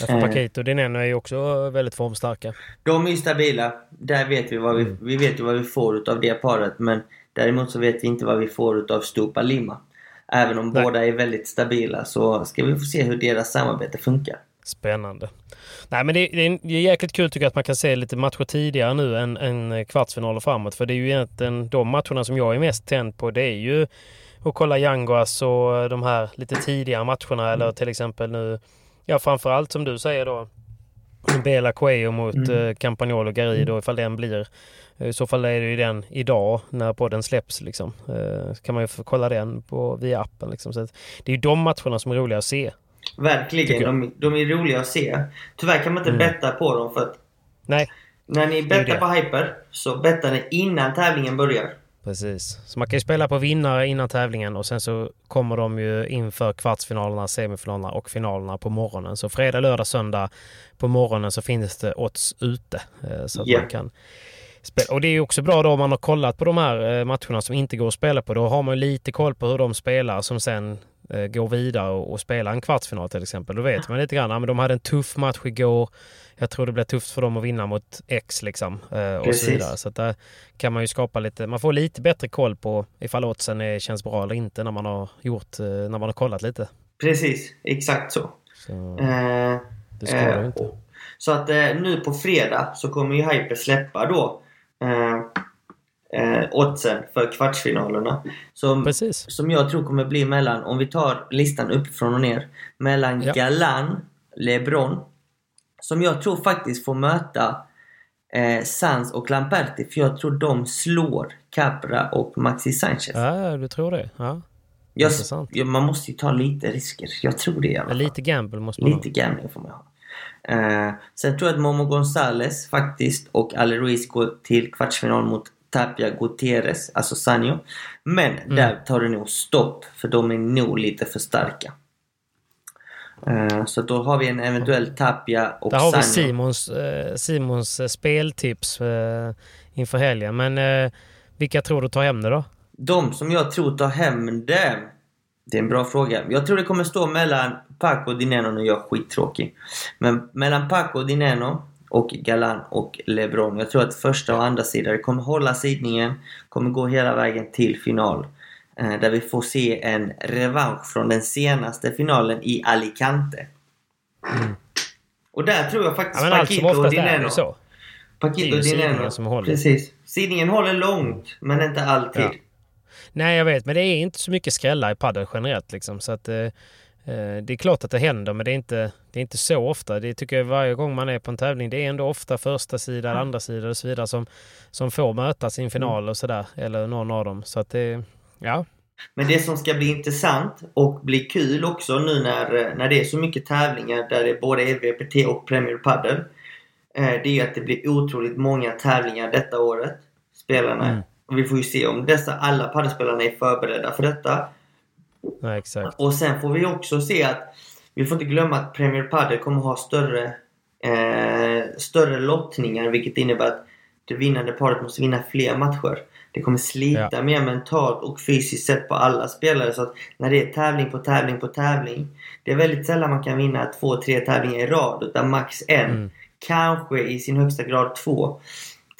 Ja, för Eh. Paquito och Dineno är ju också väldigt formstarka. De är ju stabila. Där vet vi vad vi, Mm. vi vet ju vad vi får utav det paret. Men däremot så vet vi inte vad vi får utav Stupa Lima. Även om Nej. båda är väldigt stabila så ska vi få se hur deras samarbete funkar. Spännande. Nej men det, det, är, det är jäkligt kul tycker jag att man kan se lite matcher tidigare nu än, än kvartsfinaler framåt. För det är ju egentligen de matcherna som jag är mest tänd på. Det är ju att kolla Yanguas och de här lite tidigare matcherna. Eller till exempel nu, ja framförallt som du säger då. Bela Coelho mot mm. Campagnolo och Garrido ifall den blir. I så fall är det ju den idag när podden släpps liksom. Eh, Så kan man ju kolla den på, via appen liksom. Så det är ju de matcherna som är roliga att se. Verkligen. De, de är roliga att se. Tyvärr kan man inte Mm. betta på dem för att Nej, när ni bettar på hyper så bettar ni innan tävlingen börjar. Precis. Så man kan ju spela på vinnare innan tävlingen och sen så kommer de ju inför kvartsfinalerna, semifinalerna och finalerna på morgonen. Så fredag, lördag, söndag på morgonen så finns det odds ute. eh, Så att Ja. man kan spela. Och det är ju också bra då om man har kollat på de här eh, matcherna som inte går att spela på. Då har man ju lite koll på hur de spelar som sen går vidare och, spelar en kvartsfinal till exempel. Då vet man lite grann. Ja, men de hade en tuff match igår. Jag tror det blir tufft för dem att vinna mot X liksom. eh, Och Precis. så vidare. Så där kan man ju skapa lite, man får lite bättre koll på ifall oddsen är, känns bra eller inte när man har gjort, eh, när man har kollat lite. Precis, exakt så. Så Eh, det ju eh, inte. Så att eh, nu på fredag så kommer ju Hyper släppa då eh, eh, oddsen för kvartsfinalerna. Som, Precis. som jag tror kommer bli mellan, om vi tar listan uppifrån och ner, mellan Ja. Galan, LeBron, som jag tror faktiskt får möta eh, Sans och Lamperti, för jag tror de slår Capra och Maxi Sanchez. Ja, du tror det? Ja. jag, intressant. ja, man måste ju ta lite risker. Jag tror det i alla fall. lite gamble måste man Lite gambling får man ha. Eh, sen tror jag att Momo Gonzales faktiskt och Ale Ruiz går till kvartsfinal mot Tapia Gutierrez, alltså Sanjo. Men Mm. där tar det nog stopp för de är nog lite för starka. Eh, så då har vi en eventuell Tapia och Där har vi Sanjo. Simons, eh, Simons eh, speltips inför helgen. Men vilka tror du tar hem det då? De som jag tror tar hem det. Det är en bra fråga. Jag tror det kommer stå mellan Paco och Dineno, nu är jag skittråkig. Men mellan Paco och Dineno och Galan och LeBron. Jag tror att första och andra sidan kommer hålla sidningen, kommer gå hela vägen till final. Eh, där vi får se en revansch från den senaste finalen i Alicante. Och där tror jag faktiskt Mm. Ja, men allt som Paquito och är Dineno. ju så. Är Paquito och Dineno. som håller. Precis. Sidningen håller långt, men inte alltid. Ja. Nej, jag vet, men det är inte så mycket skrällar i padel generellt. Liksom, så att, eh, det är klart att det händer, men det är, inte, det är inte så ofta. Det tycker jag varje gång man är på en tävling. Det är ändå ofta första sida, andra sida och så vidare som, som får mötas i en final och sådär. Eller någon av dem. Så att det, ja. Men det som ska bli intressant och bli kul också nu när, när det är så mycket tävlingar där det är både EVPT och Premier Padel. Eh, det är att det blir otroligt många tävlingar detta året. Spelarna. Mm. Och vi får ju se om dessa alla padelspelarna är förberedda för detta. Nej, exakt. Och sen får vi också se att vi får inte glömma att Premier Padel kommer ha större, eh, större lottningar vilket innebär att det vinnande paret måste vinna fler matcher. Det kommer slita Ja. mer mentalt och fysiskt sett på alla spelare. Så att när det är tävling på tävling på tävling. Det är väldigt sällan man kan vinna två, tre tävlingar i rad. Utan max en. Mm. Kanske i sin högsta grad två.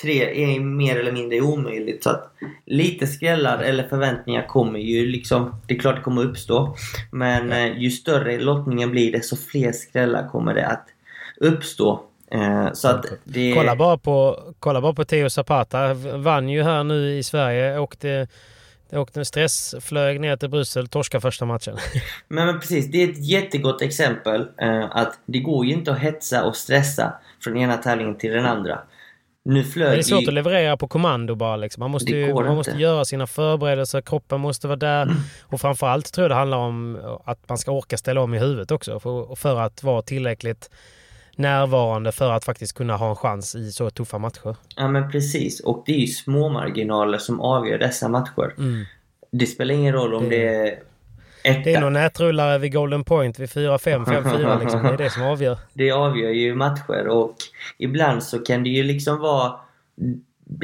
Tre är mer eller mindre omöjligt. Så att lite skrällar eller förväntningar kommer ju liksom... Det är klart det kommer uppstå. Men eh, ju större lottningen blir desto fler skrällar kommer det att uppstå. Eh, så att det... Kolla bara på, kolla bara på Theo Zapata. Vann ju här nu i Sverige. Åkte, åkte en stress, flög ner till Bryssel, torskade första matchen. Men, men precis, det är ett jättegott exempel. Eh, att det går ju inte att hetsa och stressa från ena tävlingen till den andra. Nu flög Det är svårt ju- att leverera på kommando bara. Liksom. Man, måste ju, man måste göra sina förberedelser, kroppen måste vara där. Och framförallt tror jag det handlar om att man ska orka ställa om i huvudet också. För, för att vara tillräckligt närvarande för att faktiskt kunna ha en chans i så tuffa matcher. Ja men precis. Och det är ju små marginaler som avgör dessa matcher. Mm. Det spelar ingen roll om det, Det- är etta. Det är någon nätrullare vid Golden Point vid 4-5, 5-4 liksom. Det är det som avgör. Det avgör ju matcher och ibland så kan det ju liksom vara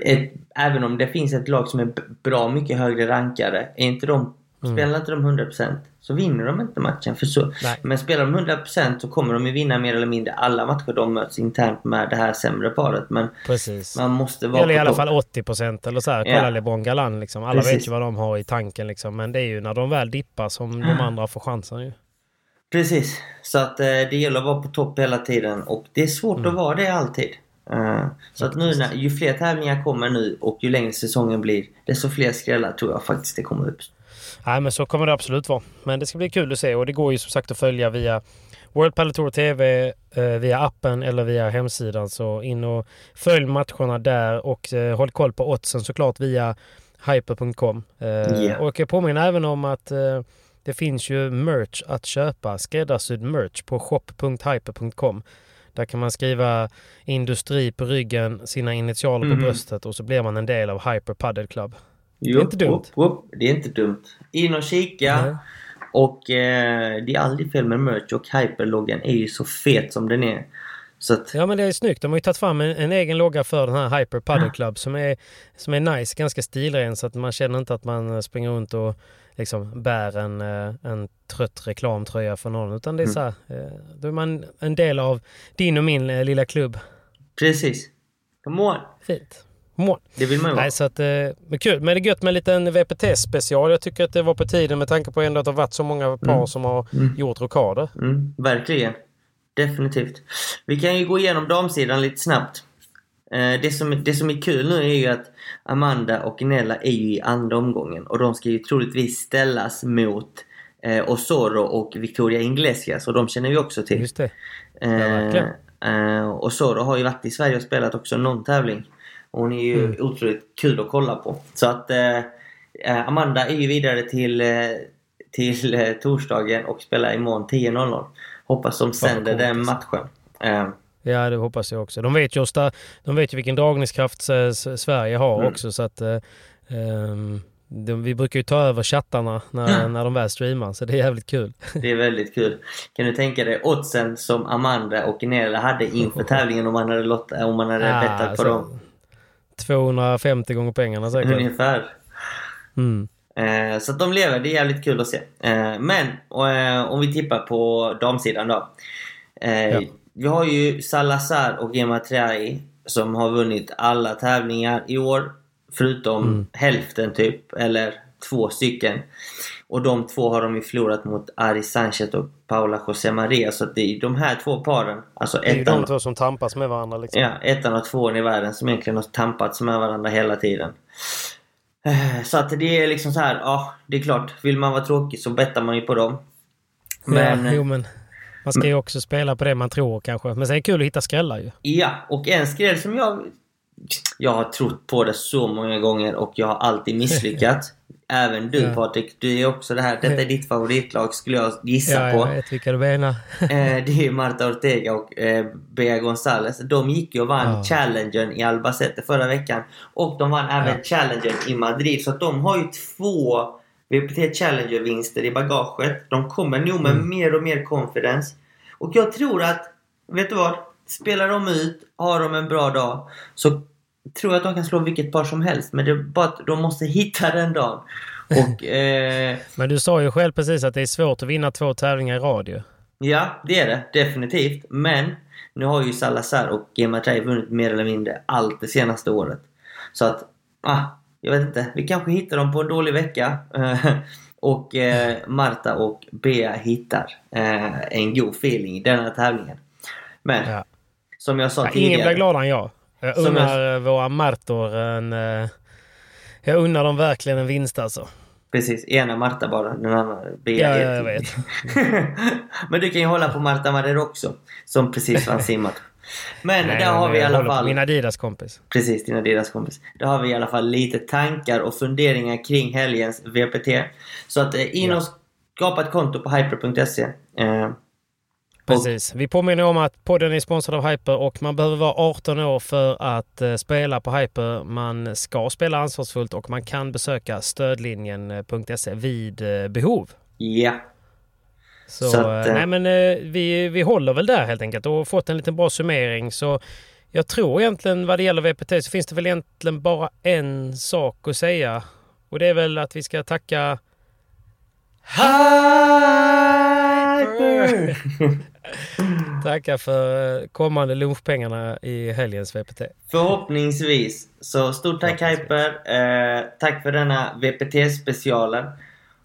ett, även om det finns ett lag som är bra mycket högre rankade, är inte de, spelar inte de 100% så vinner de inte matchen. För så, Nej. men spelar de 100% så kommer de ju vinna mer eller mindre alla matcher de möts internt med det här sämre paret. Men Precis. man måste vara Eller i alla topp. fall 80 procent eller så här. Kolla Ja. LeBron Galan liksom. Alla Precis. vet ju vad de har i tanken liksom. Men det är ju när de väl dippar som de andra får chansen ju. Precis. Så att eh, det gäller att vara på topp hela tiden och det är svårt Mm. att vara det alltid. Eh, så att nu när, ju fler tävlingar kommer nu och ju längre säsongen blir desto fler skrällar tror jag faktiskt det kommer uppstå. Nej men så kommer det absolut vara. Men det ska bli kul att se och det går ju som sagt att följa via World Padel Tour TV, eh, via appen eller via hemsidan. Så in och följ matcherna där och eh, håll koll på oddsen såklart via hyper.com. Eh, Ja. Och jag påminner även om att eh, det finns ju merch att köpa, skräddarsydd merch på shop.hyper.com. Där kan man skriva industri på ryggen, sina initialer på Mhm. bröstet och så blir man en del av Hyper Padel Club. Jo, inte dumt. Upp, upp. Det är inte dumt. In och kika. Nej. Och eh, det är aldrig fel med merch och hyperloggan är ju så fet som den är. Att, Ja men det är snyggt. De har ju tagit fram en, en egen logga för den här Hyper Paddle Club som är, som är nice, ganska stilren så att man känner inte att man eh, springer runt och liksom bär en, eh, en trött reklamtröja för någon utan det är Mm. så här, eh, då är man en del av din och min lilla klubb. precis. Come on. Fint. Mål. Det vill man ju. Nej, så att, eh, men kul. Men det är gött med en liten VPT-special. Jag tycker att det var på tiden med tanke på ändå att det har varit så många par Mm. som har Mm. gjort rockader. Mm, verkligen. Definitivt. Vi kan ju gå igenom damsidan lite snabbt. Eh, det, som, det som är kul nu är ju att Amanda och Nella är ju i andra omgången och de ska ju troligtvis ställas mot eh, Osoro och Victoria Iglesias och de känner vi också till. Just det. Eh, verkligen. eh, Osoro har ju varit i Sverige och spelat också någon tävling. Och hon är ju Mm. otroligt kul att kolla på. Så att eh, eh, Amanda är ju vidare till, eh, till eh, torsdagen och spelar imorgon 10.00. Hoppas de sänder den matchen. Eh, Ja, det hoppas jag också. De vet ju, de vet ju vilken dragningskraft Sverige har Mm. också så att eh, ehm, de, vi brukar ju ta över chattarna när, när de väl streamar så det är jävligt kul. det är väldigt kul. Kan du tänka dig oddsen som Amanda och Nella hade inför tävlingen om man hade, lott, om man hade Ja, bettat på alltså, dem? 250 gånger pengarna säkert. Ungefär. Mm. Eh, så att de lever, det är jävligt kul att se. Eh, men eh, om vi tippar på damsidan då. Eh, Ja. Vi har ju Salazar och Gemma Triay som har vunnit alla tävlingar i år. Förutom Mm. hälften typ, eller två stycken. Och de två har de ju förlorat mot Ari Sanchez och Paula José Maria. Så att det är de här två paren, alltså Det är ju ettan, de två som tampas med varandra liksom. ja, ettan och tvåan i världen som egentligen har tampats med varandra hela tiden. Eh, Så att det är liksom så här, ja det är klart, vill man vara tråkig så bettar man ju på dem. Men, ja, jo, men man ska ju också spela på det man tror kanske. Men sen är det kul att hitta skrällar ju. ja, och en skräll som jag... Jag har trott på det så många gånger och jag har alltid misslyckats. Även du Ja. Patrik, du är också det här, detta är ditt favoritlag skulle jag gissa Ja, på. jag vet vilka du menar. Eh, det är Marta Ortega och eh, Bea Gonzales. De gick ju och vann Ja. Challengern i Albacete förra veckan. Och de vann även Ja. Challengern i Madrid. Så de har ju två VPT Challenger-vinster i bagaget. De kommer nog med Mm. mer och mer confidence. Och jag tror att, vet du vad? Spelar de ut, har de en bra dag, så tror att de kan slå vilket par som helst. Men det är bara att de måste hitta den dagen. Och eh, Men du sa ju själv precis att det är svårt att vinna två tävlingar i radio. Ja, det är det. Definitivt. Men nu har ju Salazar och Gemma Trej vunnit mer eller mindre allt det senaste året. Så att, ah, jag vet inte. Vi kanske hittar dem på en dålig vecka. och eh, Marta och Bea hittar eh, en god feeling i denna tävlingen. Men, Ja. som jag sa Ja, ingen tidigare. blir gladare än jag. Jag unnar våra Martor en... eh, Jag unnar dem verkligen en vinst alltså. Precis, ena Marta bara, den andra Bea. Ja, är ja, jag vet. Men du kan ju hålla på Marta Mader också. Som precis vann simmat. Men Nej, där har vi i alla fall... Min Adidas kompis. Precis, dina deras kompis. Där har vi i alla fall lite tankar och funderingar kring helgens VPT. Så att eh, in och skapa ett konto på hyper.se. Eh, Precis. Vi påminner om att podden är sponsrad av Hyper och man behöver vara 18 år för att uh, spela på Hyper. Man ska spela ansvarsfullt och man kan besöka stödlinjen.se vid uh, behov. Ja. Så, så att, uh, nej men vi, vi håller väl där helt enkelt och fått en liten bra summering. Så jag tror egentligen vad det gäller VPT så finns det väl egentligen bara en sak att säga. Och det är väl att vi ska tacka Hyper! Tackar för kommande lunchpengarna i helgens VPT. Förhoppningsvis. Så stort tack Hyper. Eh, tack för denna VPT-specialen.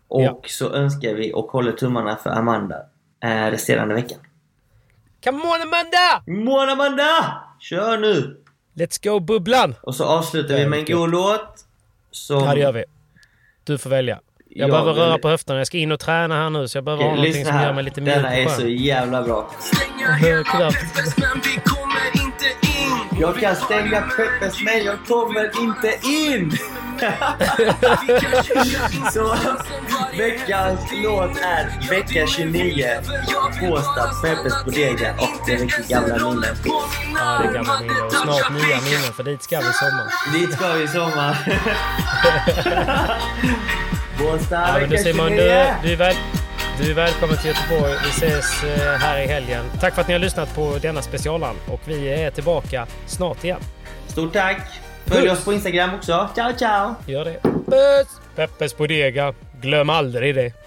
Och ja. så önskar vi och håller tummarna för Amanda eh, resterande veckan. Come on Amanda! Come on Amanda! Kör nu! Let's go Bubblan! Och så avslutar vi med en god låt. Som... Ja det gör vi. Du får välja. Jag, behöver röra på höfterna. Jag ska in och träna här nu så jag behöver okay, ha någonting som gör mig lite mjuk Denna är så jävla bra. Jag kan stänga Peppes men jag kommer inte in! så veckans låt är vecka 29. Båstad, Peppes Bodega och det är riktigt gamla minnen. Ja, det är gamla minnen och snart nya minnen för dit ska vi i sommar. Dit ska vi i sommar. Båstad, ja, du Simon, du, du, är väl, du är välkommen till Göteborg. Vi ses eh, här i helgen. Tack för att ni har lyssnat på denna specialland och vi är tillbaka snart igen. Stort tack! Följ oss på Instagram också. Ciao, ciao! Gör det. Puss! Peppes Bodega. Glöm aldrig det.